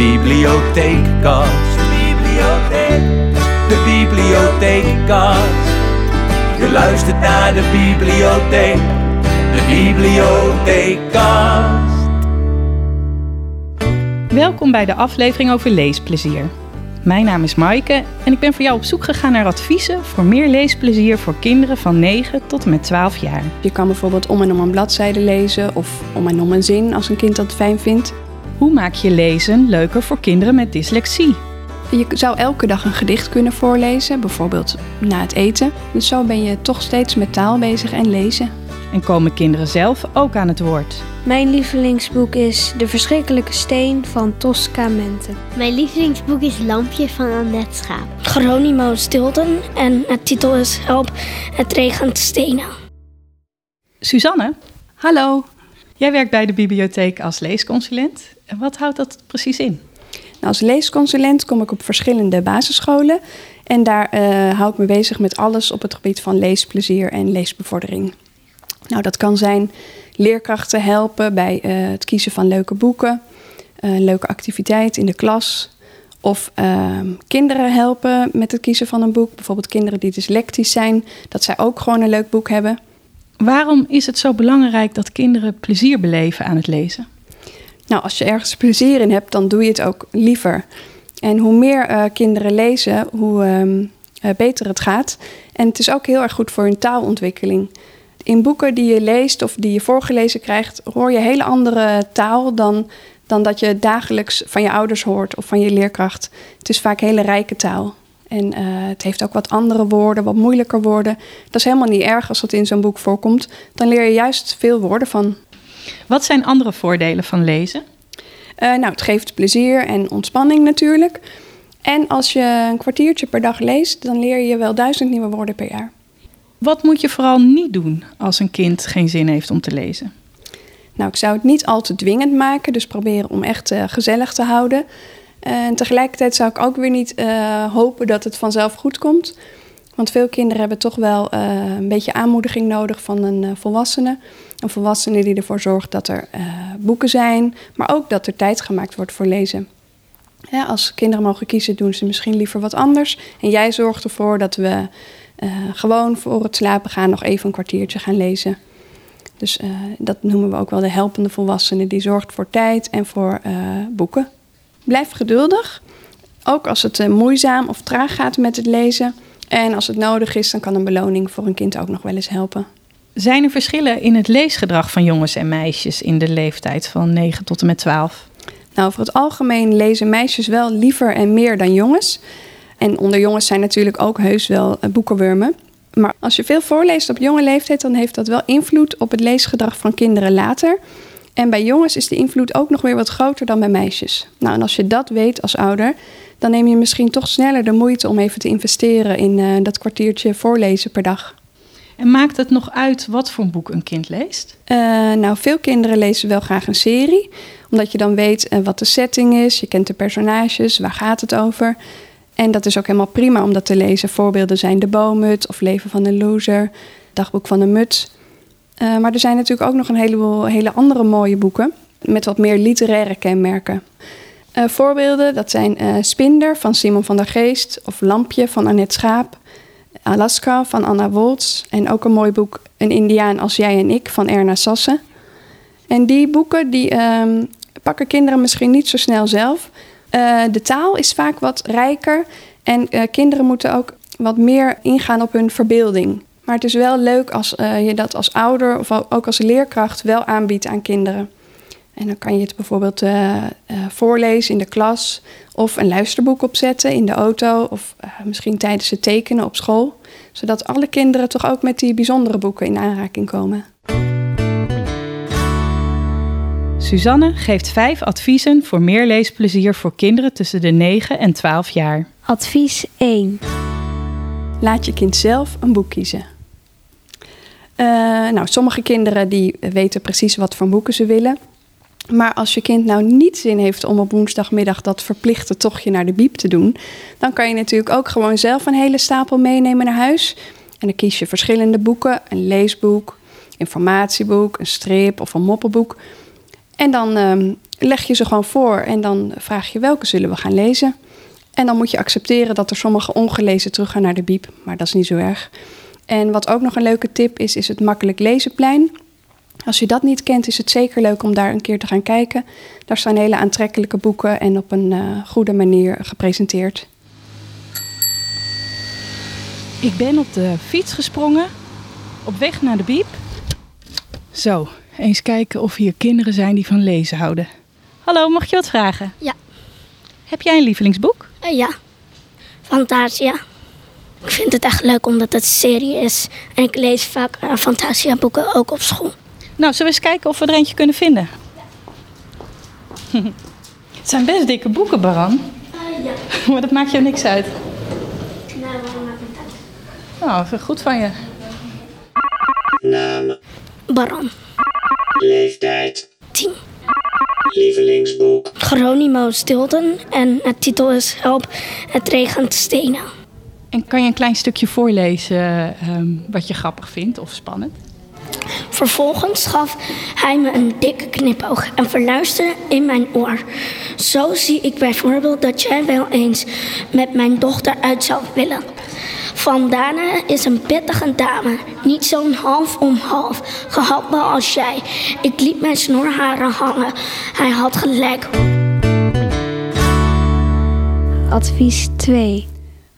bibliotheekkast. De bibliotheek. De bibliotheekkast. Je luistert naar de bibliotheek. De bibliotheekkast. Welkom bij de aflevering over leesplezier. Mijn naam is Maaike en ik ben voor jou op zoek gegaan naar adviezen voor meer leesplezier voor kinderen van 9 tot en met 12 jaar. Je kan bijvoorbeeld om en om een bladzijde lezen of om en om een zin als een kind dat fijn vindt. Hoe maak je lezen leuker voor kinderen met dyslexie? Je zou elke dag een gedicht kunnen voorlezen, bijvoorbeeld na het eten. Dus zo ben je toch steeds met taal bezig en lezen. En komen kinderen zelf ook aan het woord? Mijn lievelingsboek is De Verschrikkelijke Steen van Tosca Mente. Mijn lievelingsboek is Lampje van Annette Schaap. Geronimo Stilton en het titel is Help, het regent stenen. Suzanne, Hallo. Jij werkt bij de bibliotheek als leesconsulent. En Wat houdt dat precies in? Nou, als leesconsulent kom ik op verschillende basisscholen. En daar eh, hou ik me bezig met alles op het gebied van leesplezier en leesbevordering. Nou, dat kan zijn leerkrachten helpen bij eh, het kiezen van leuke boeken, eh, leuke activiteit in de klas. Of ehm, kinderen helpen met het kiezen van een boek. Bijvoorbeeld kinderen die dyslectisch zijn, dat zij ook gewoon een leuk boek hebben. Waarom is het zo belangrijk dat kinderen plezier beleven aan het lezen? Nou, als je ergens plezier in hebt, dan doe je het ook liever. En hoe meer eh, kinderen lezen, hoe ehm, eh, beter het gaat. En het is ook heel erg goed voor hun taalontwikkeling. In boeken die je leest of die je voorgelezen krijgt, hoor je hele andere taal dan, dan dat je dagelijks van je ouders hoort of van je leerkracht. Het is vaak hele rijke taal. En eh, het heeft ook wat andere woorden, wat moeilijker woorden. Dat is helemaal niet erg als dat in zo'n boek voorkomt. Dan leer je juist veel woorden van. Wat zijn andere voordelen van lezen? Eh, nou, het geeft plezier en ontspanning natuurlijk. En als je een kwartiertje per dag leest, dan leer je wel duizend nieuwe woorden per jaar. Wat moet je vooral niet doen als een kind geen zin heeft om te lezen? Nou, ik zou het niet al te dwingend maken, dus proberen om echt eh, gezellig te houden. En tegelijkertijd zou ik ook weer niet eh, hopen dat het vanzelf goed komt. Want veel kinderen hebben toch wel eh, een beetje aanmoediging nodig van een eh, volwassene. Een volwassene die ervoor zorgt dat er boeken zijn, maar ook dat er tijd gemaakt wordt voor lezen. Als kinderen mogen kiezen, doen ze misschien liever wat anders. En jij zorgt ervoor dat we gewoon voor het slapen gaan nog even een kwartiertje gaan lezen. Dus dat noemen we ook wel de helpende volwassene. Die zorgt voor tijd en voor boeken. Blijf geduldig. Ook als het eh, moeizaam of traag gaat met het lezen. En als het nodig is, dan kan een beloning voor een kind ook nog wel eens helpen. Zijn er verschillen in het leesgedrag van jongens en meisjes in de leeftijd van 9 tot en met 12? Nou, over het algemeen lezen meisjes wel liever en meer dan jongens. En onder jongens zijn natuurlijk ook heus wel eh, boekenwurmen. Maar als je veel voorleest op jonge leeftijd, dan heeft dat wel invloed op het leesgedrag van kinderen later. En bij jongens is de invloed ook nog weer wat groter dan bij meisjes. Nou, en als je dat weet als ouder, dan neem je misschien toch sneller de moeite om even te investeren in eh, dat kwartiertje voorlezen per dag. En maakt het nog uit wat voor een boek een kind leest? Eh, nou, veel kinderen lezen wel graag een serie, omdat je dan weet eh, wat de setting is, je kent de personages, waar gaat het over. En dat is ook helemaal prima om dat te lezen. Voorbeelden zijn De Boomhut of Leven van een Loser, Dagboek van een Muts. Eh, maar er zijn natuurlijk ook nog een heleboel hele andere mooie boeken met wat meer literaire kenmerken. Eh, voorbeelden, dat zijn eh, Spinder van Simon van der Geest of Lampje van Annette Schaap, Alaska van Anna Woltz en ook een mooi boek Een Indiaan als jij en ik van Erna Sassen. En die boeken die ehm, pakken kinderen misschien niet zo snel zelf. De taal is vaak wat rijker en kinderen moeten ook wat meer ingaan op hun verbeelding. Maar het is wel leuk als eh, je dat als ouder of ook als leerkracht wel aanbiedt aan kinderen. En dan kan je het bijvoorbeeld eh, eh, voorlezen in de klas of een luisterboek opzetten in de auto of misschien tijdens het tekenen op school. Zodat alle kinderen toch ook met die bijzondere boeken in aanraking komen. Suzanne geeft vijf adviezen voor meer leesplezier voor kinderen tussen de 9 en 12 jaar. Advies 1. Laat je kind zelf een boek kiezen. Eh, nou, sommige kinderen die weten precies wat voor boeken ze willen. Maar als je kind nou niet zin heeft om op woensdagmiddag dat verplichte tochtje naar de biep te doen, dan kan je natuurlijk ook gewoon zelf een hele stapel meenemen naar huis. En dan kies je verschillende boeken: een leesboek, informatieboek, een strip of een moppenboek. En dan ehm, leg je ze gewoon voor en dan vraag je welke zullen we gaan lezen. En dan moet je accepteren dat er sommige ongelezen teruggaan naar de biep, maar dat is niet zo erg. En wat ook nog een leuke tip is, is het makkelijk lezenplein. Als je dat niet kent, is het zeker leuk om daar een keer te gaan kijken. Daar staan hele aantrekkelijke boeken en op een uh, goede manier gepresenteerd. Ik ben op de fiets gesprongen, op weg naar de biep. Zo, eens kijken of hier kinderen zijn die van lezen houden. Hallo, mag je wat vragen? Ja. Heb jij een lievelingsboek? Uh, ja, Fantasia. Ik vind het echt leuk omdat het serie is. En ik lees vaak uh, Fantasia boeken ook op school. Nou, zullen we eens kijken of we er eentje kunnen vinden? het zijn best dikke boeken, Baran. Uh, ja. maar dat maakt jou niks uit. Nou, waarom maakt uit? Nou, goed van je. Naam. Baran. Leeftijd. 10. Lievelingsboek. Geronimo Stilton. En het titel is Help, het regent stenen. En kan je een klein stukje voorlezen um, wat je grappig vindt of spannend? Vervolgens gaf hij me een dikke knipoog en verluisterde in mijn oor. Zo zie ik bijvoorbeeld dat jij wel eens met mijn dochter uit zou willen. Vandana is een pittige dame, niet zo'n half om half, gehaktbal als jij. Ik liet mijn snorharen hangen. Hij had gelijk. Advies 2.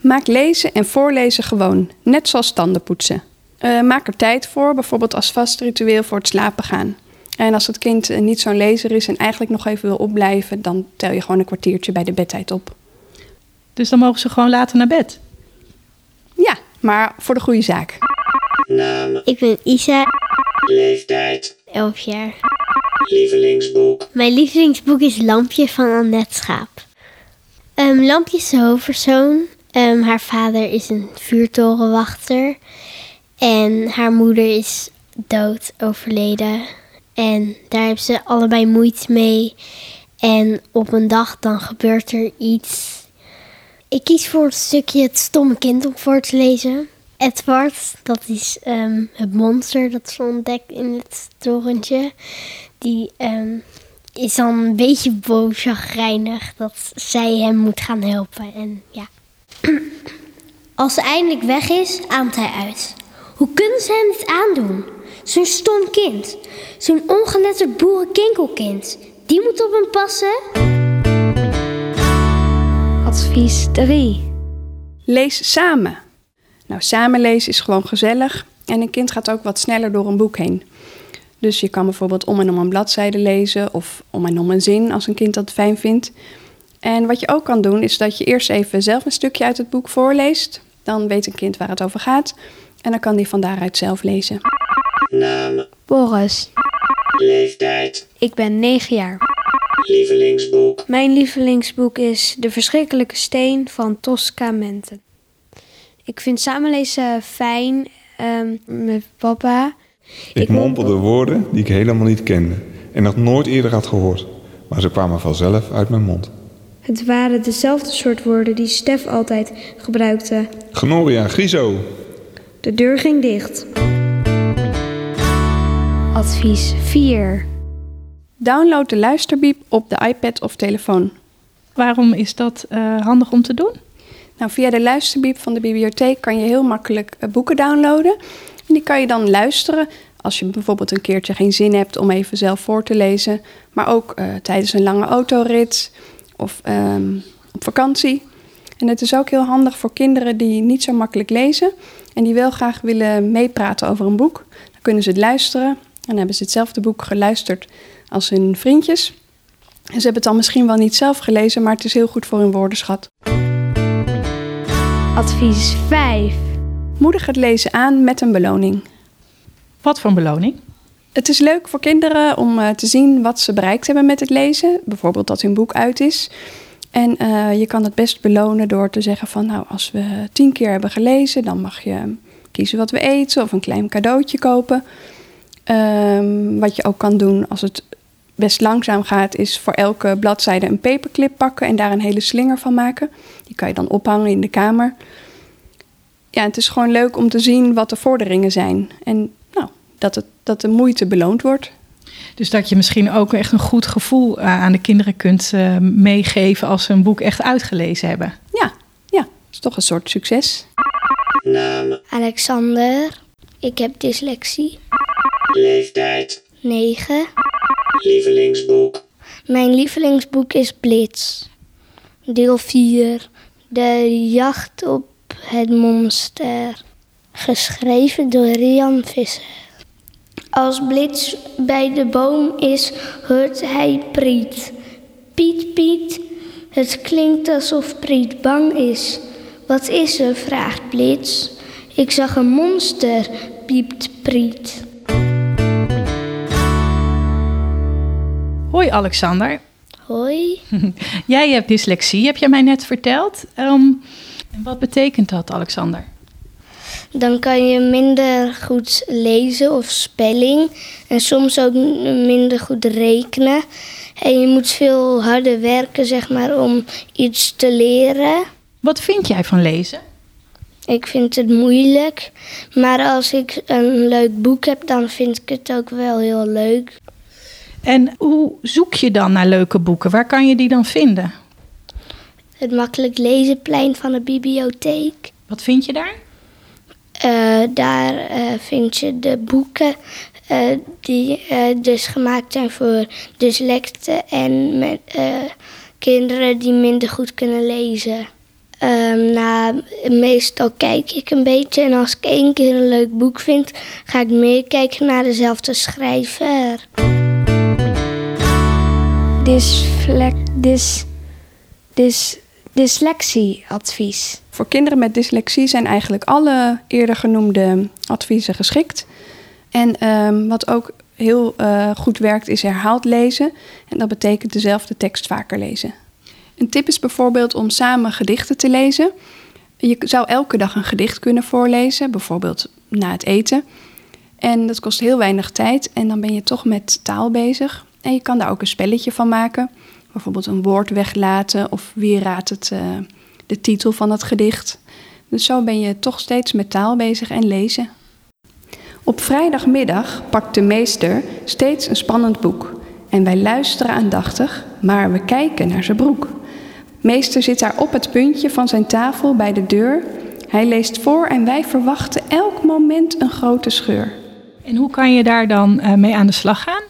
Maak lezen en voorlezen gewoon, net zoals tandenpoetsen. Uh, maak er tijd voor, bijvoorbeeld als vast ritueel voor het slapen gaan. En als het kind uh, niet zo'n lezer is en eigenlijk nog even wil opblijven, dan tel je gewoon een kwartiertje bij de bedtijd op. Dus dan mogen ze gewoon later naar bed? Ja, maar voor de goede zaak. Naam. Ik ben Isa, Leeftijd. 11 jaar. Lievelingsboek. Mijn lievelingsboek is Lampje van Annette Schaap. Um, Lampje is de hoofdpersoon. Um, haar vader is een vuurtorenwachter. En haar moeder is dood, overleden. En daar hebben ze allebei moeite mee. En op een dag dan gebeurt er iets. Ik kies voor het stukje Het stomme kind om voor te lezen. Edward, dat is um, het monster dat ze ontdekt in het torentje. Die um, is dan een beetje boos, chagrijnig dat zij hem moet gaan helpen. En ja. Als ze eindelijk weg is, aamt hij uit. Hoe kunnen ze hem dit aandoen? Zo'n stom kind. Zo'n ongeletterd boerenkinkelkind. Die moet op hem passen? Advies 3. Lees samen. Nou, samen lezen is gewoon gezellig. En een kind gaat ook wat sneller door een boek heen. Dus je kan bijvoorbeeld om en om een bladzijde lezen of om en om een zin als een kind dat fijn vindt. En wat je ook kan doen is dat je eerst even zelf een stukje uit het boek voorleest. Dan weet een kind waar het over gaat. En dan kan die van daaruit zelf lezen. Naam. Boris. Leeftijd. Ik ben 9 jaar. Lievelingsboek. Mijn lievelingsboek is De Verschrikkelijke Steen van Tosca Mente. Ik vind samenlezen fijn um, met papa. Ik, ik mompelde woorden die ik helemaal niet kende en nog nooit eerder had gehoord, maar ze kwamen vanzelf uit mijn mond. Het waren dezelfde soort woorden die Stef altijd gebruikte. Gnoria, Griso. De deur ging dicht. Advies 4. Download de luisterbiep op de iPad of telefoon. Waarom is dat uh, handig om te doen? Nou, via de luisterbiep van de bibliotheek kan je heel makkelijk uh, boeken downloaden. En die kan je dan luisteren als je bijvoorbeeld een keertje geen zin hebt om even zelf voor te lezen. Maar ook uh, tijdens een lange autorit of um, op vakantie. En het is ook heel handig voor kinderen die niet zo makkelijk lezen en die wel graag willen meepraten over een boek. Dan kunnen ze het luisteren en dan hebben ze hetzelfde boek geluisterd als hun vriendjes. En ze hebben het dan misschien wel niet zelf gelezen, maar het is heel goed voor hun woordenschat. Advies 5. Moedig het lezen aan met een beloning. Wat voor een beloning? Het is leuk voor kinderen om uh, te zien wat ze bereikt hebben met het lezen. Bijvoorbeeld dat hun boek uit is. En uh, je kan het best belonen door te zeggen van nou, als we tien keer hebben gelezen, dan mag je kiezen wat we eten of een klein cadeautje kopen. Um, wat je ook kan doen als het best langzaam gaat, is voor elke bladzijde een paperclip pakken en daar een hele slinger van maken. Die kan je dan ophangen in de kamer. Ja, het is gewoon leuk om te zien wat de vorderingen zijn. En nou, dat, het, dat de moeite beloond wordt. Dus dat je misschien ook echt een goed gevoel eh, aan de kinderen kunt eh, meegeven als ze een boek echt uitgelezen hebben. Ja, ja, dat is toch een soort succes. Naam, Alexander. Ik heb dyslexie. leeftijd, 9. lievelingsboek, Mijn lievelingsboek is Blitz. Deel 4. De jacht op het monster. Geschreven door Rian Visser. Als Blitz bij de boom is, hoort hij Priet. Piet, Piet. Het klinkt alsof Priet bang is. Wat is er? vraagt Blitz. Ik zag een monster, piept Priet. Hoi Alexander, Hoi. jij hebt dyslexie, heb jij mij net verteld. En wat betekent dat, Alexander? Dan kan je minder goed lezen of spelling. En soms ook minder goed rekenen. En je moet veel harder werken, zeg maar, om iets te leren. Wat vind jij van lezen? Ik vind het moeilijk. Maar als ik een leuk boek heb, dan vind ik het ook wel heel leuk. En hoe zoek je dan naar leuke boeken? Waar kan je die dan vinden? Het makkelijk lezenplein van de bibliotheek. Wat vind je daar? Eh, daar eh, vind je de boeken eh, die dus gemaakt zijn voor dyslecten en met, kinderen die minder goed kunnen lezen. Ehm, nou, meestal kijk ik een beetje en als ik één keer een leuk boek vind, ga ik meer kijken naar dezelfde schrijver. Dysflek, dys, dys, dyslexieadvies. Voor kinderen met dyslexie zijn eigenlijk alle eerder genoemde adviezen geschikt. En ehm, wat ook heel eh, goed werkt is herhaald lezen. En dat betekent dezelfde tekst vaker lezen. Een tip is bijvoorbeeld om samen gedichten te lezen. Je zou elke dag een gedicht kunnen voorlezen, bijvoorbeeld na het eten. En dat kost heel weinig tijd en dan ben je toch met taal bezig. En je kan daar ook een spelletje van maken. Bijvoorbeeld een woord weglaten of wie raadt het, eh, de titel van het gedicht. Dus zo ben je toch steeds met taal bezig en lezen. Op vrijdagmiddag pakt de meester steeds een spannend boek. En wij luisteren aandachtig, maar we kijken naar zijn broek. Meester zit daar op het puntje van zijn tafel bij de deur. Hij leest voor en wij verwachten elk moment een grote scheur. En hoe kan je daar dan eh, mee aan de slag gaan?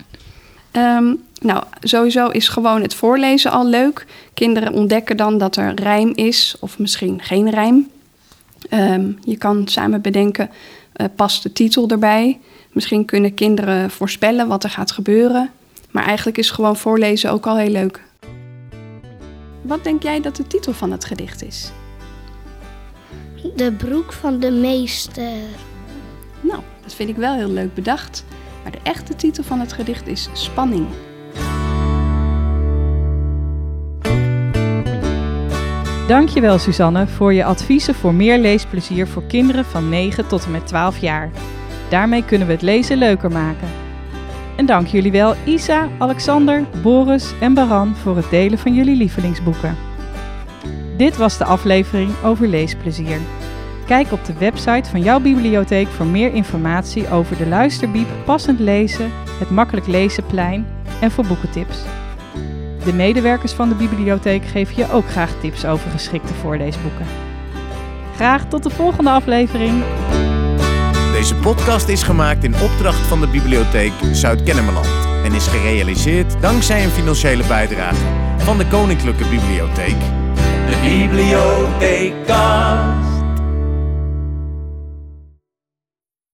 Ehm, nou, sowieso is gewoon het voorlezen al leuk. Kinderen ontdekken dan dat er rijm is of misschien geen rijm. Ehm, je kan samen bedenken, eh, past de titel erbij? Misschien kunnen kinderen voorspellen wat er gaat gebeuren. Maar eigenlijk is gewoon voorlezen ook al heel leuk. Wat denk jij dat de titel van het gedicht is? De broek van de meester. Nou, dat vind ik wel heel leuk bedacht. Maar de echte titel van het gedicht is Spanning. Dankjewel Suzanne voor je adviezen voor meer leesplezier voor kinderen van 9 tot en met 12 jaar. Daarmee kunnen we het lezen leuker maken. En dank jullie wel Isa, Alexander, Boris en Baran voor het delen van jullie lievelingsboeken. Dit was de aflevering over leesplezier. Kijk op de website van jouw bibliotheek voor meer informatie over de luisterbiep Passend Lezen, het Makkelijk Lezenplein en voor boekentips. De medewerkers van de bibliotheek geven je ook graag tips over geschikte voorleesboeken. Graag tot de volgende aflevering. Deze podcast is gemaakt in opdracht van de Bibliotheek Zuid-Kennemerland en is gerealiseerd dankzij een financiële bijdrage van de Koninklijke Bibliotheek. De bibliothekast.